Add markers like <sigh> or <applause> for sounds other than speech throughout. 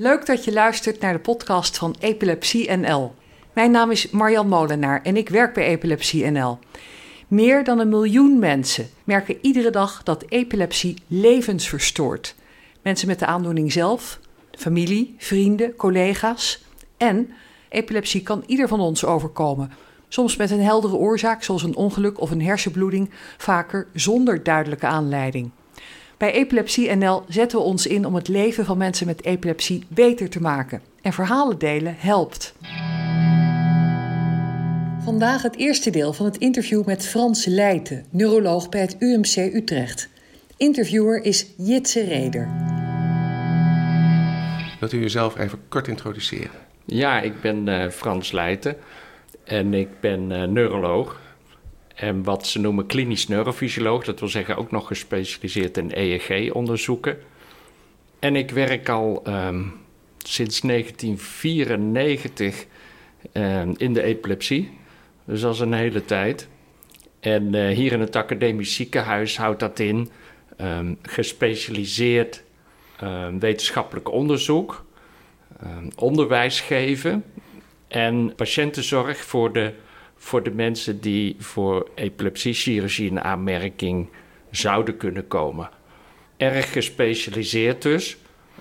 Leuk dat je luistert naar de podcast van Epilepsie NL. Mijn naam is Marjan Molenaar en ik werk bij Epilepsie NL. Meer dan een miljoen mensen merken iedere dag dat epilepsie levens verstoort. Mensen met de aandoening zelf, familie, vrienden, collega's. En epilepsie kan ieder van ons overkomen. Soms met een heldere oorzaak, zoals een ongeluk of een hersenbloeding, vaker zonder duidelijke aanleiding. Bij Epilepsie NL zetten we ons in om het leven van mensen met epilepsie beter te maken. En verhalen delen helpt. Vandaag het eerste deel van het interview met Frans Leijten, neuroloog bij het UMC Utrecht. Interviewer is Jitse Reder. Wilt u jezelf even kort introduceren? Ja, ik ben uh, Frans Leijten en ik ben uh, neuroloog. En wat ze noemen klinisch neurofysioloog, dat wil zeggen ook nog gespecialiseerd in EEG-onderzoeken. En ik werk al um, sinds 1994 um, in de epilepsie, dus dat is een hele tijd. En uh, hier in het academisch ziekenhuis houdt dat in um, gespecialiseerd wetenschappelijk onderzoek, onderwijs geven en patiëntenzorg voor de voor de mensen die voor epilepsiechirurgie in aanmerking zouden kunnen komen. Erg gespecialiseerd dus.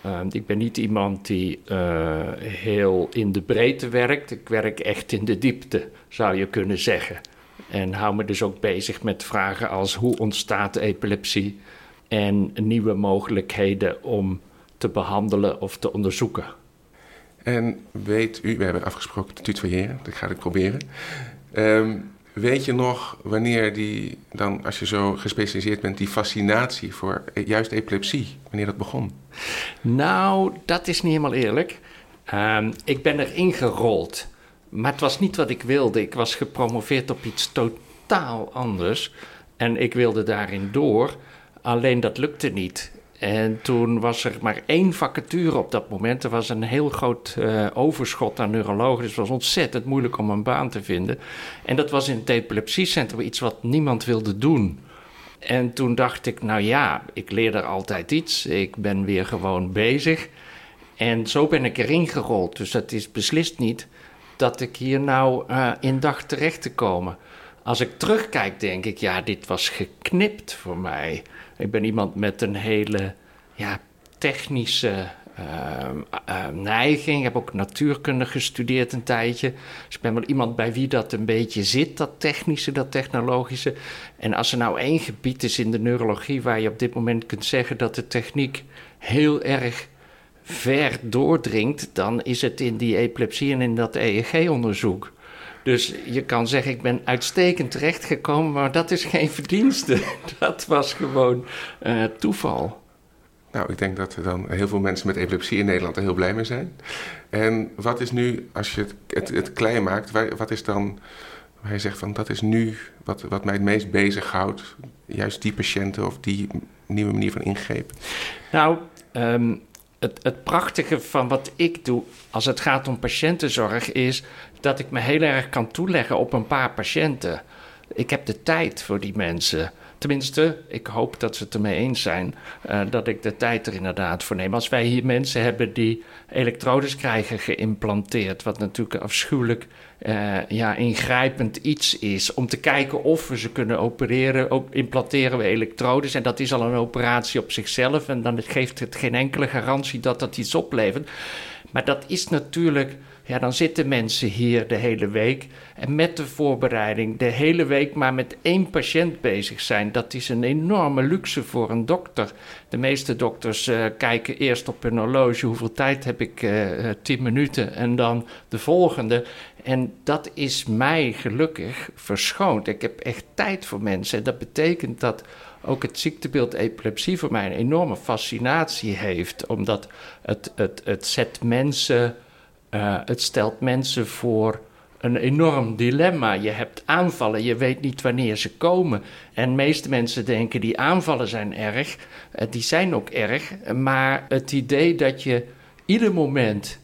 Uh, ik ben niet iemand die uh, heel in de breedte werkt. Ik werk echt in de diepte, zou je kunnen zeggen. En hou me dus ook bezig met vragen als hoe ontstaat epilepsie en nieuwe mogelijkheden om te behandelen of te onderzoeken. En weet u, we hebben afgesproken te tutoyeren, dat ga ik proberen. Um, weet je nog wanneer die, dan als je zo gespecialiseerd bent, die fascinatie voor juist epilepsie, wanneer dat begon? Nou, dat is niet helemaal eerlijk. Um, ik ben erin gerold. Maar het was niet wat ik wilde. Ik was gepromoveerd op iets totaal anders. En ik wilde daarin door. Alleen dat lukte niet. En toen was er maar één vacature op dat moment. Er was een heel groot uh, overschot aan neurologen. Dus het was ontzettend moeilijk om een baan te vinden. En dat was in het epilepsiecentrum iets wat niemand wilde doen. En toen dacht ik, nou ja, ik leer er altijd iets. Ik ben weer gewoon bezig. En zo ben ik erin gerold. Dus dat is beslist niet dat ik hier nou uh, in dacht terecht te komen. Als ik terugkijk, denk ik, ja, dit was geknipt voor mij. Ik ben iemand met een hele ja, technische uh, uh, neiging. Ik heb ook natuurkunde gestudeerd een tijdje. Dus ik ben wel iemand bij wie dat een beetje zit, dat technische, dat technologische. En als er nou één gebied is in de neurologie waar je op dit moment kunt zeggen dat de techniek heel erg ver doordringt, dan is het in die epilepsie en in dat EEG-onderzoek. Dus je kan zeggen, ik ben uitstekend terechtgekomen, maar dat is geen <laughs> verdienste. Dat was gewoon uh, toeval. Nou, ik denk dat er dan heel veel mensen met epilepsie in Nederland er heel blij mee zijn. En wat is nu, als je het, het, het klein maakt, wat is dan waar je zegt van dat is nu wat, wat mij het meest bezighoudt, juist die patiënten of die nieuwe manier van ingreep? Nou, um, het, het prachtige van wat ik doe als het gaat om patiëntenzorg is dat ik me heel erg kan toeleggen op een paar patiënten. Ik heb de tijd voor die mensen. Tenminste, ik hoop dat ze het ermee eens zijn uh, dat ik de tijd er inderdaad voor neem. Als wij hier mensen hebben die elektrodes krijgen geïmplanteerd, wat natuurlijk afschuwelijk uh, ja, ingrijpend iets is, om te kijken of we ze kunnen opereren, ook implanteren we elektrodes. En dat is al een operatie op zichzelf en dan geeft het geen enkele garantie dat dat iets oplevert. Maar dat is natuurlijk ja, dan zitten mensen hier de hele week en met de voorbereiding de hele week maar met één patiënt bezig zijn. Dat is een enorme luxe voor een dokter. De meeste dokters uh, kijken eerst op hun horloge hoeveel tijd heb ik, uh, tien minuten en dan de volgende. En dat is mij gelukkig verschoond. Ik heb echt tijd voor mensen en dat betekent dat ook het ziektebeeld epilepsie voor mij een enorme fascinatie heeft, omdat het, het, het zet mensen uh, het stelt mensen voor een enorm dilemma. Je hebt aanvallen, je weet niet wanneer ze komen. En meeste mensen denken die aanvallen zijn erg, uh, die zijn ook erg. Maar het idee dat je ieder moment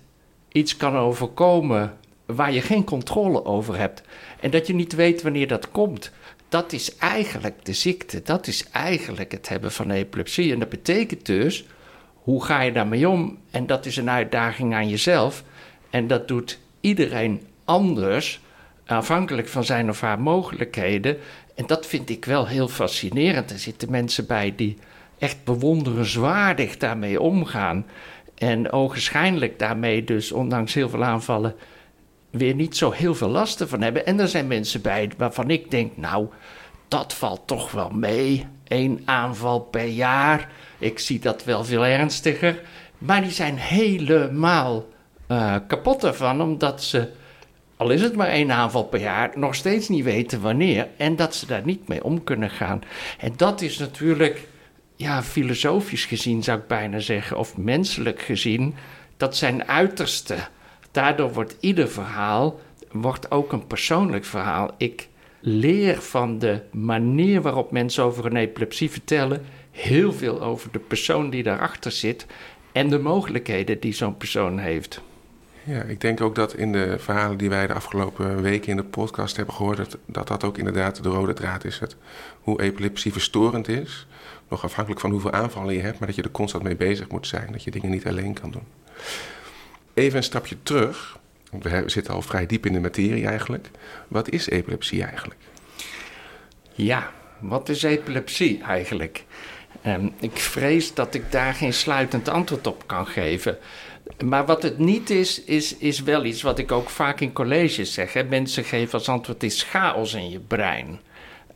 iets kan overkomen waar je geen controle over hebt en dat je niet weet wanneer dat komt, dat is eigenlijk de ziekte. Dat is eigenlijk het hebben van epilepsie. En dat betekent dus hoe ga je daarmee om? En dat is een uitdaging aan jezelf. En dat doet iedereen anders, afhankelijk van zijn of haar mogelijkheden. En dat vind ik wel heel fascinerend. Er zitten mensen bij die echt bewonderenswaardig daarmee omgaan. En ogenschijnlijk daarmee dus, ondanks heel veel aanvallen, weer niet zo heel veel lasten van hebben. En er zijn mensen bij waarvan ik denk, nou, dat valt toch wel mee. Eén aanval per jaar. Ik zie dat wel veel ernstiger. Maar die zijn helemaal uh, kapot ervan, omdat ze, al is het maar één aanval per jaar, nog steeds niet weten wanneer. En dat ze daar niet mee om kunnen gaan. En dat is natuurlijk, ja, filosofisch gezien zou ik bijna zeggen, of menselijk gezien, dat zijn uiterste. Daardoor wordt ieder verhaal wordt ook een persoonlijk verhaal. Ik leer van de manier waarop mensen over een epilepsie vertellen heel veel over de persoon die daarachter zit en de mogelijkheden die zo'n persoon heeft. Ja, ik denk ook dat in de verhalen die wij de afgelopen weken in de podcast hebben gehoord, dat dat, ook inderdaad de rode draad is. Het, hoe epilepsie verstorend is, nog afhankelijk van hoeveel aanvallen je hebt, maar dat je er constant mee bezig moet zijn, dat je dingen niet alleen kan doen. Even een stapje terug, we zitten al vrij diep in de materie eigenlijk. Wat is epilepsie eigenlijk? Ja, wat is epilepsie eigenlijk? Um, ik vrees dat ik daar geen sluitend antwoord op kan geven. Maar wat het niet is, is, is wel iets wat ik ook vaak in colleges zeg. Mensen geven als antwoord: is chaos in je brein.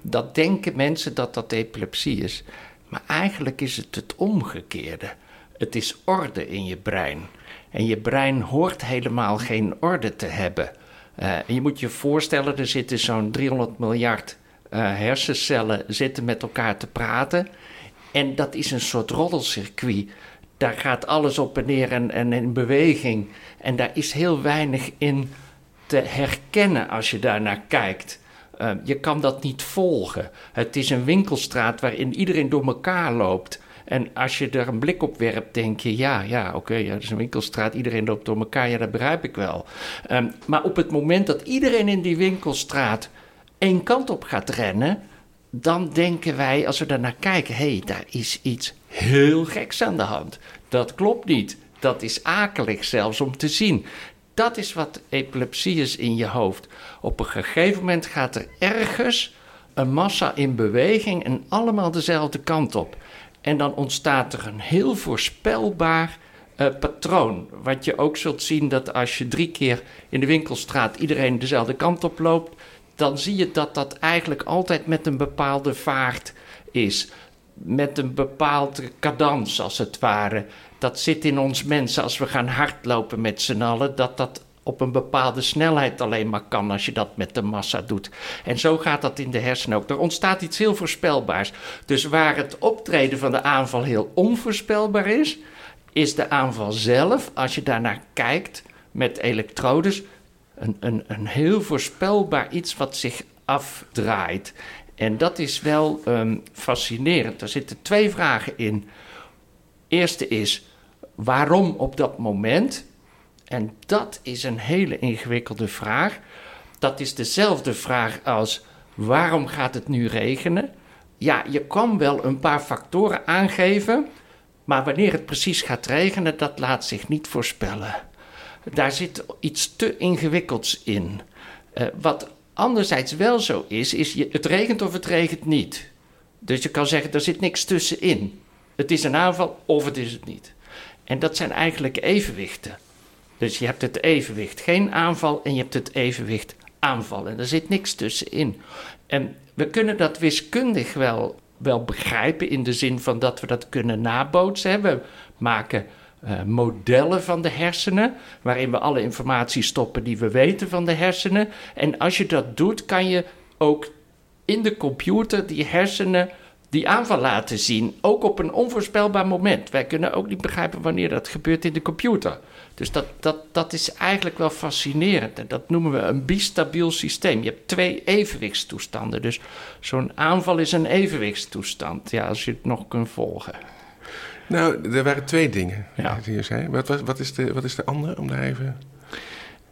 Dat denken mensen dat dat epilepsie is. Maar eigenlijk is het het omgekeerde. Het is orde in je brein. En je brein hoort helemaal geen orde te hebben. Uh, je moet je voorstellen, er zitten zo'n 300 miljard uh, hersencellen zitten met elkaar te praten. En dat is een soort roddelcircuit. Daar gaat alles op en neer en, en in beweging. En daar is heel weinig in te herkennen als je daar naar kijkt. Uh, je kan dat niet volgen. Het is een winkelstraat waarin iedereen door elkaar loopt. En als je er een blik op werpt, denk je: ja, ja, oké, ja, het is een winkelstraat, iedereen loopt door elkaar, ja, dat begrijp ik wel. Um, maar op het moment dat iedereen in die winkelstraat één kant op gaat rennen, dan denken wij, als we daarnaar kijken, hé, hey, daar is iets heel geks aan de hand. Dat klopt niet. Dat is akelig zelfs om te zien. Dat is wat epilepsie is in je hoofd. Op een gegeven moment gaat er ergens een massa in beweging en allemaal dezelfde kant op. En dan ontstaat er een heel voorspelbaar uh, patroon. Wat je ook zult zien dat als je drie keer in de winkelstraat iedereen dezelfde kant op loopt, dan zie je dat dat eigenlijk altijd met een bepaalde vaart is. Met een bepaalde cadans, als het ware. Dat zit in ons mensen als we gaan hardlopen met z'n allen, dat dat op een bepaalde snelheid alleen maar kan als je dat met de massa doet. En zo gaat dat in de hersenen ook. Er ontstaat iets heel voorspelbaars. Dus waar het optreden van de aanval heel onvoorspelbaar is, is de aanval zelf, als je daarnaar kijkt met elektrodes, een, een, een heel voorspelbaar iets wat zich afdraait. En dat is wel um, fascinerend. Er zitten twee vragen in. Eerste is waarom op dat moment? En dat is een hele ingewikkelde vraag. Dat is dezelfde vraag als waarom gaat het nu regenen? Ja, je kan wel een paar factoren aangeven, maar wanneer het precies gaat regenen, dat laat zich niet voorspellen. Daar zit iets te ingewikkelds in. Uh, wat anderzijds wel zo is, is je, het regent of het regent niet. Dus je kan zeggen, er zit niks tussenin. Het is een aanval of het is het niet. En dat zijn eigenlijk evenwichten. Dus je hebt het evenwicht geen aanval en je hebt het evenwicht aanval. En er zit niks tussenin. En we kunnen dat wiskundig wel, wel begrijpen in de zin van dat we dat kunnen nabootsen. We maken uh, modellen van de hersenen, waarin we alle informatie stoppen die we weten van de hersenen. En als je dat doet, kan je ook in de computer die hersenen die aanval laten zien, ook op een onvoorspelbaar moment. Wij kunnen ook niet begrijpen wanneer dat gebeurt in de computer. Dus dat, dat, dat is eigenlijk wel fascinerend. En dat noemen we een bistabiel systeem. Je hebt twee evenwichtstoestanden. Dus zo'n aanval is een evenwichtstoestand, ja, als je het nog kunt volgen. Nou, er waren twee dingen ja. die je zei. Wat, wat, wat, is de, wat is de andere, om daar even...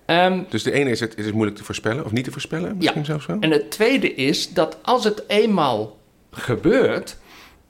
Um, dus de ene is het, is het moeilijk te voorspellen, of niet te voorspellen, misschien ja. zelfs wel? En het tweede is dat als het eenmaal gebeurt,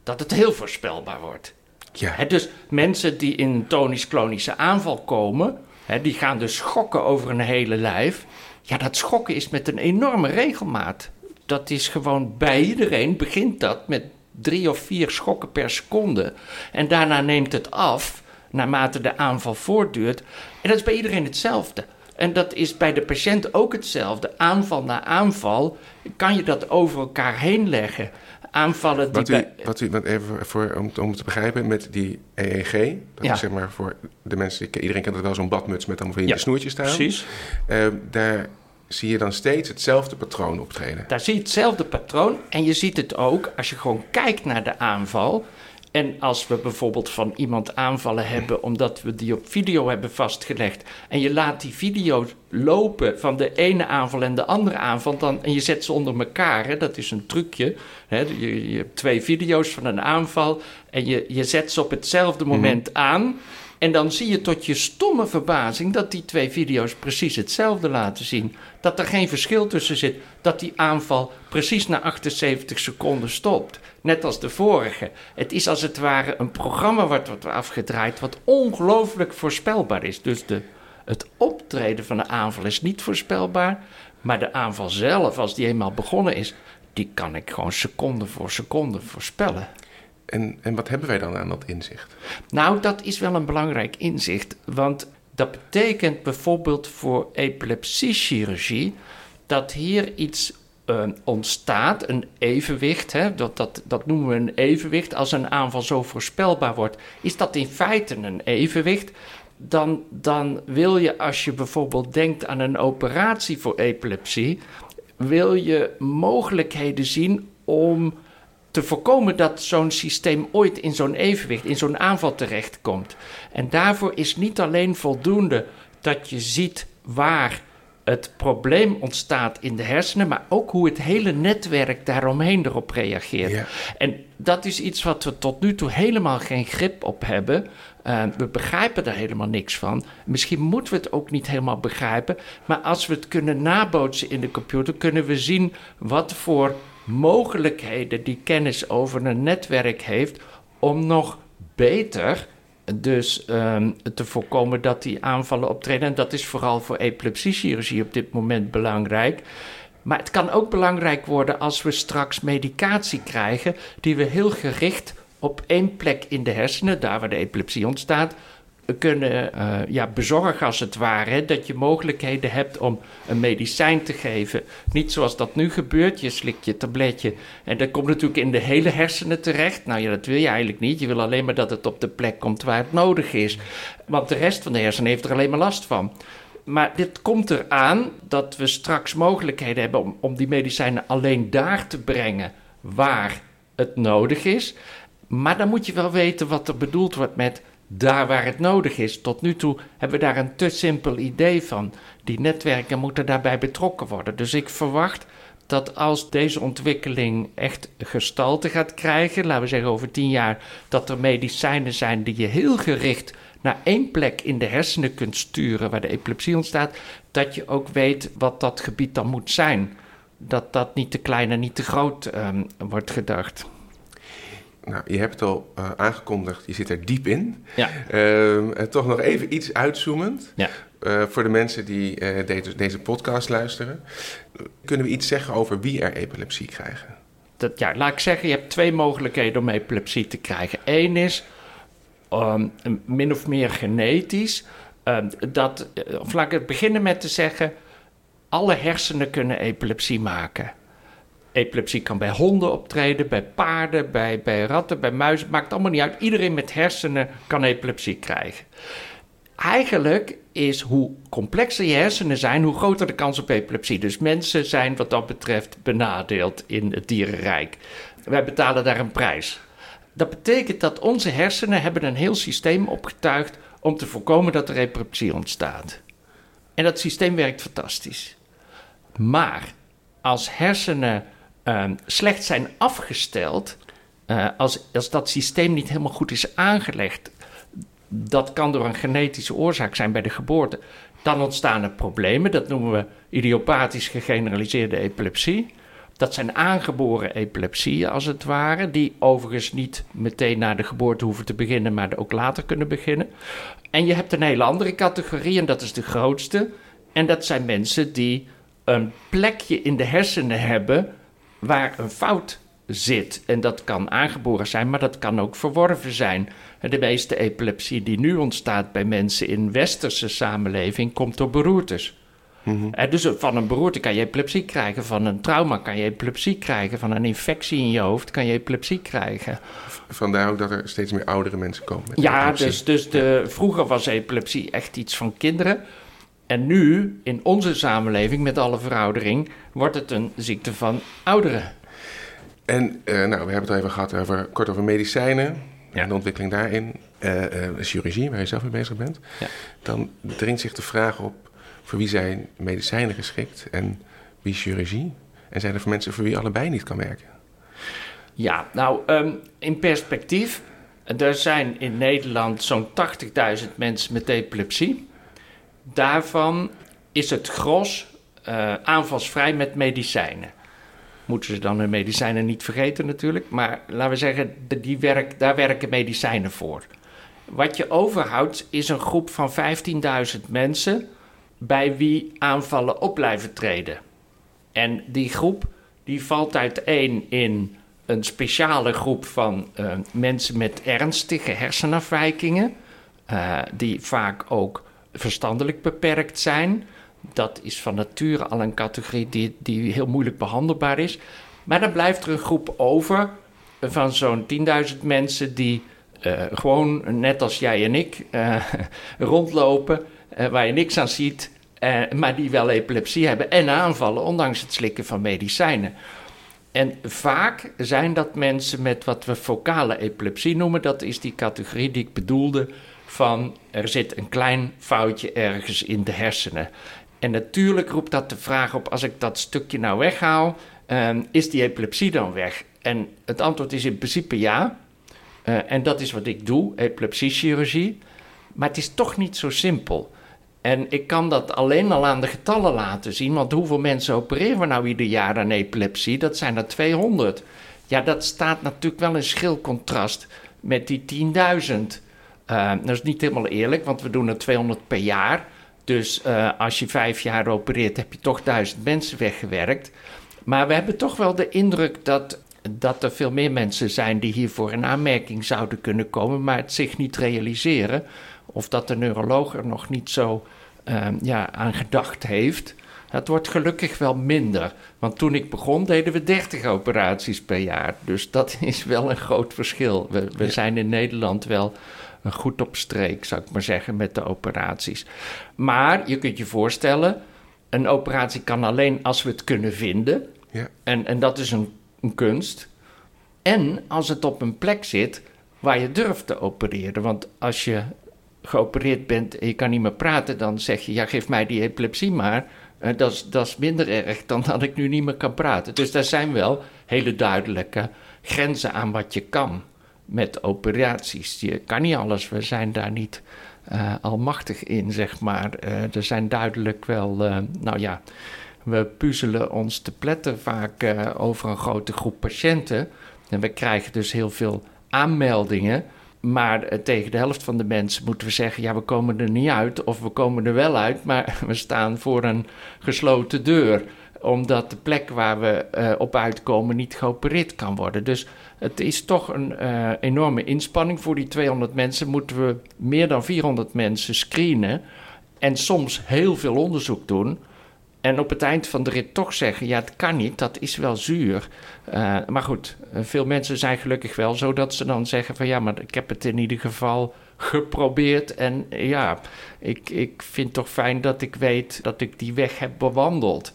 dat het heel voorspelbaar wordt. Ja. Hè, dus mensen die in een tonisch-klonische aanval komen, hè, die gaan dus schokken over een hele lijf. Ja, dat schokken is met een enorme regelmaat. Dat is gewoon bij iedereen begint dat met drie of vier schokken per seconde. En daarna neemt het af naarmate de aanval voortduurt. En dat is bij iedereen hetzelfde. En dat is bij de patiënt ook hetzelfde. Aanval na aanval kan je dat over elkaar heen leggen. Aanvallen die Wat u, wat u, even voor, om, om te begrijpen, met die EEG, dat Ja. is zeg maar voor de mensen, die- iedereen kent het wel, zo'n badmuts met allemaal van die Ja, snoertjes staan. Precies. Eh, daar zie je dan steeds hetzelfde patroon optreden. Daar zie je hetzelfde patroon. En je ziet het ook als je gewoon kijkt naar de aanval. En als we bijvoorbeeld van iemand aanvallen hebben omdat we die op video hebben vastgelegd. En je laat die video lopen van de ene aanval en de andere aanval. Dan, en je zet ze onder elkaar. Hè, dat is een trucje. Hè, je, je hebt twee video's van een aanval. En je, je zet ze op hetzelfde moment aan. En dan zie je tot je stomme verbazing dat die twee video's precies hetzelfde laten zien. Dat er geen verschil tussen zit. Dat die aanval precies na 78 seconden stopt. Net als de vorige. Het is als het ware een programma wat wordt afgedraaid wat ongelooflijk voorspelbaar is. Dus de, het optreden van de aanval is niet voorspelbaar. Maar de aanval zelf, als die eenmaal begonnen is, die kan ik gewoon seconde voor seconde voorspellen. En, en wat hebben wij dan aan dat inzicht? Nou, dat is wel een belangrijk inzicht. Want dat betekent bijvoorbeeld voor epilepsiechirurgie dat hier iets eh, ontstaat, een evenwicht. Hè, dat, dat, dat noemen we een evenwicht. Als een aanval zo voorspelbaar wordt, is dat in feite een evenwicht. Dan, dan wil je, als je bijvoorbeeld denkt aan een operatie voor epilepsie, wil je mogelijkheden zien om te voorkomen dat zo'n systeem ooit in zo'n evenwicht, in zo'n aanval terechtkomt. En daarvoor is niet alleen voldoende dat je ziet waar het probleem ontstaat in de hersenen, maar ook hoe het hele netwerk daaromheen erop reageert. Ja. En dat is iets wat we tot nu toe helemaal geen grip op hebben. Uh, we begrijpen daar helemaal niks van. Misschien moeten we het ook niet helemaal begrijpen. Maar als we het kunnen nabootsen in de computer, kunnen we zien wat voor mogelijkheden die kennis over een netwerk heeft om nog beter dus um, te voorkomen dat die aanvallen optreden. En dat is vooral voor epilepsiechirurgie op dit moment belangrijk. Maar het kan ook belangrijk worden als we straks medicatie krijgen die we heel gericht op één plek in de hersenen, daar waar de epilepsie ontstaat, kunnen uh, ja, bezorgen als het ware. Dat je mogelijkheden hebt om een medicijn te geven. Niet zoals dat nu gebeurt. Je slikt je tabletje en dat komt natuurlijk in de hele hersenen terecht. Nou ja, dat wil je eigenlijk niet. Je wil alleen maar dat het op de plek komt waar het nodig is. Want de rest van de hersenen heeft er alleen maar last van. Maar dit komt eraan dat we straks mogelijkheden hebben om, om die medicijnen alleen daar te brengen waar het nodig is. Maar dan moet je wel weten wat er bedoeld wordt met daar waar het nodig is. Tot nu toe hebben we daar een te simpel idee van. Die netwerken moeten daarbij betrokken worden. Dus ik verwacht dat als deze ontwikkeling echt gestalte gaat krijgen, laten we zeggen over tien jaar, dat er medicijnen zijn die je heel gericht naar één plek in de hersenen kunt sturen waar de epilepsie ontstaat, dat je ook weet wat dat gebied dan moet zijn. Dat dat niet te klein en niet te groot um, wordt gedacht. Nou, je hebt het al uh, aangekondigd, je zit er diep in. Ja. En toch nog even iets uitzoomend. Ja. Uh, voor de mensen die deze, deze podcast luisteren. Kunnen we iets zeggen over wie er epilepsie krijgen? Dat, ja, laat ik zeggen, je hebt twee mogelijkheden om epilepsie te krijgen. Eén is um, min of meer genetisch. Um, dat, of laat ik het beginnen met te zeggen... alle hersenen kunnen epilepsie maken. Epilepsie kan bij honden optreden, bij paarden, bij, bij ratten, bij muizen. Maakt allemaal niet uit. Iedereen met hersenen kan epilepsie krijgen. Eigenlijk is hoe complexer je hersenen zijn, hoe groter de kans op epilepsie. Dus mensen zijn wat dat betreft benadeeld in het dierenrijk. Wij betalen daar een prijs. Dat betekent dat onze hersenen hebben een heel systeem opgetuigd om te voorkomen dat er epilepsie ontstaat. En dat systeem werkt fantastisch. Maar als hersenen uh, slecht zijn afgesteld, uh, als, als dat systeem niet helemaal goed is aangelegd, dat kan door een genetische oorzaak zijn bij de geboorte, dan ontstaan er problemen. Dat noemen we idiopathisch gegeneraliseerde epilepsie. Dat zijn aangeboren epilepsieën als het ware, die overigens niet meteen na de geboorte hoeven te beginnen, maar ook later kunnen beginnen. En je hebt een hele andere categorie, en dat is de grootste. En dat zijn mensen die een plekje in de hersenen hebben waar een fout zit. En dat kan aangeboren zijn, maar dat kan ook verworven zijn. De meeste epilepsie die nu ontstaat bij mensen in westerse samenleving komt door beroertes. Mm Dus van een beroerte kan je epilepsie krijgen, van een trauma kan je epilepsie krijgen, van een infectie in je hoofd kan je epilepsie krijgen. Vandaar ook dat er steeds meer oudere mensen komen. Met ja, epilepsie. dus, dus de, vroeger was epilepsie echt iets van kinderen. En nu, in onze samenleving met alle veroudering, wordt het een ziekte van ouderen. En uh, nou, we hebben het al even gehad over, kort over medicijnen ja. en de ontwikkeling daarin. Uh, uh, chirurgie, waar je zelf mee bezig bent. Ja. Dan dringt zich de vraag op voor wie zijn medicijnen geschikt en wie chirurgie? En zijn er voor mensen voor wie allebei niet kan werken? Ja, nou, um, in perspectief. Er zijn in Nederland zo'n 80.000 mensen met epilepsie. Daarvan is het gros uh, aanvalsvrij met medicijnen. Moeten ze dan hun medicijnen niet vergeten natuurlijk. Maar laten we zeggen, die werk, daar werken medicijnen voor. Wat je overhoudt is een groep van 15.000 mensen bij wie aanvallen op blijven treden. En die groep die valt uiteen in een speciale groep van uh, mensen met ernstige hersenafwijkingen, uh, die vaak ook verstandelijk beperkt zijn. Dat is van nature al een categorie die, die heel moeilijk behandelbaar is. Maar dan blijft er een groep over van zo'n 10.000 mensen die uh, gewoon, net als jij en ik, <laughs> rondlopen, waar je niks aan ziet, maar die wel epilepsie hebben en aanvallen, ondanks het slikken van medicijnen. En vaak zijn dat mensen met wat we focale epilepsie noemen. Dat is die categorie die ik bedoelde van er zit een klein foutje ergens in de hersenen. En natuurlijk roept dat de vraag op, als ik dat stukje nou weghaal, uh, is die epilepsie dan weg? En het antwoord is in principe ja. Uh, en dat is wat ik doe, epilepsiechirurgie. Maar het is toch niet zo simpel. En ik kan dat alleen al aan de getallen laten zien. Want hoeveel mensen opereren we nou ieder jaar aan epilepsie? Dat zijn er 200. Ja, dat staat natuurlijk wel in schil contrast met die 10.000. Uh, dat is niet helemaal eerlijk, want we doen er 200 per jaar. Dus uh, als je vijf jaar opereert, heb je toch duizend mensen weggewerkt. Maar we hebben toch wel de indruk dat, dat er veel meer mensen zijn die hiervoor in aanmerking zouden kunnen komen, maar het zich niet realiseren. Of dat de neuroloog er nog niet zo uh, ja, aan gedacht heeft. Het wordt gelukkig wel minder. Want toen ik begon deden we 30 operaties per jaar. Dus dat is wel een groot verschil. We, we zijn in Nederland wel goed op streek, zou ik maar zeggen, met de operaties. Maar je kunt je voorstellen, een operatie kan alleen als we het kunnen vinden. Ja. En, en dat is een, een kunst. En als het op een plek zit waar je durft te opereren. Want als je geopereerd bent en je kan niet meer praten, dan zeg je: ja, geef mij die epilepsie maar. Uh, dat, is, dat is minder erg dan dat ik nu niet meer kan praten. Dus daar zijn wel hele duidelijke grenzen aan wat je kan met operaties. Je kan niet alles, we zijn daar niet uh, almachtig in, zeg maar. Uh, er zijn duidelijk wel, nou ja, we puzzelen ons te pletten vaak over een grote groep patiënten. En we krijgen dus heel veel aanmeldingen. Maar eh, tegen de helft van de mensen moeten we zeggen: ja, we komen er niet uit, of we komen er wel uit, maar <laughs> we staan voor een gesloten deur omdat de plek waar we uh, op uitkomen niet geopereerd kan worden. Dus het is toch een uh, enorme inspanning. Voor die 200 mensen moeten we meer dan 400 mensen screenen en soms heel veel onderzoek doen. En op het eind van de rit toch zeggen: ja, het kan niet, dat is wel zuur. Uh, maar goed, veel mensen zijn gelukkig wel zo dat ze dan zeggen: van ja, maar ik heb het in ieder geval geprobeerd. En ja, ik, ik vind toch fijn dat ik weet dat ik die weg heb bewandeld.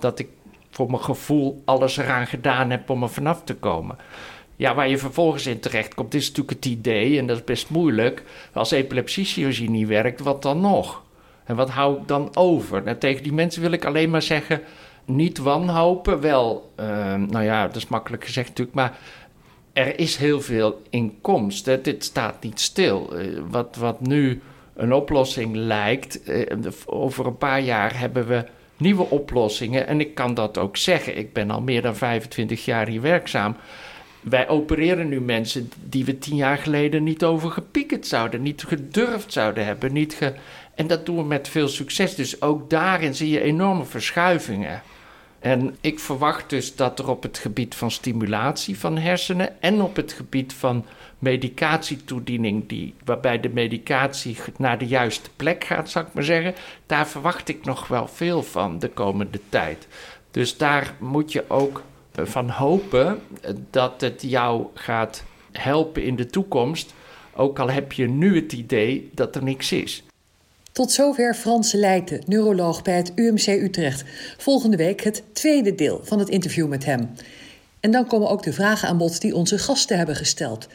Dat ik voor mijn gevoel alles eraan gedaan heb om er vanaf te komen. Ja, waar je vervolgens in terecht komt, is natuurlijk het idee, en dat is best moeilijk. Als epilepsiechirurgie niet werkt, wat dan nog? En wat hou ik dan over? Nou, tegen die mensen wil ik alleen maar zeggen: niet wanhopen. Wel, uh, nou ja, dat is makkelijk gezegd natuurlijk, maar er is heel veel inkomst. Hè. Dit staat niet stil. Uh, wat, wat nu een oplossing lijkt, uh, over een paar jaar hebben we nieuwe oplossingen. En ik kan dat ook zeggen. Ik ben al meer dan 25 jaar hier werkzaam. Wij opereren nu mensen die we tien jaar geleden niet over gepiekerd zouden, niet gedurfd zouden hebben. Niet ge... En dat doen we met veel succes. Dus ook daarin zie je enorme verschuivingen. En ik verwacht dus dat er op het gebied van stimulatie van hersenen en op het gebied van medicatietoediening, die, waarbij de medicatie naar de juiste plek gaat, zou ik maar zeggen, daar verwacht ik nog wel veel van de komende tijd. Dus daar moet je ook van hopen dat het jou gaat helpen in de toekomst, ook al heb je nu het idee dat er niks is. Tot zover Frans Leijten, neuroloog bij het UMC Utrecht. Volgende week het tweede deel van het interview met hem. En dan komen ook de vragen aan bod die onze gasten hebben gesteld.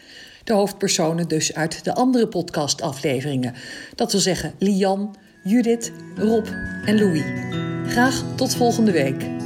De hoofdpersonen dus uit de andere podcastafleveringen. Dat wil zeggen Lian, Judith, Rob en Louis. Graag tot volgende week.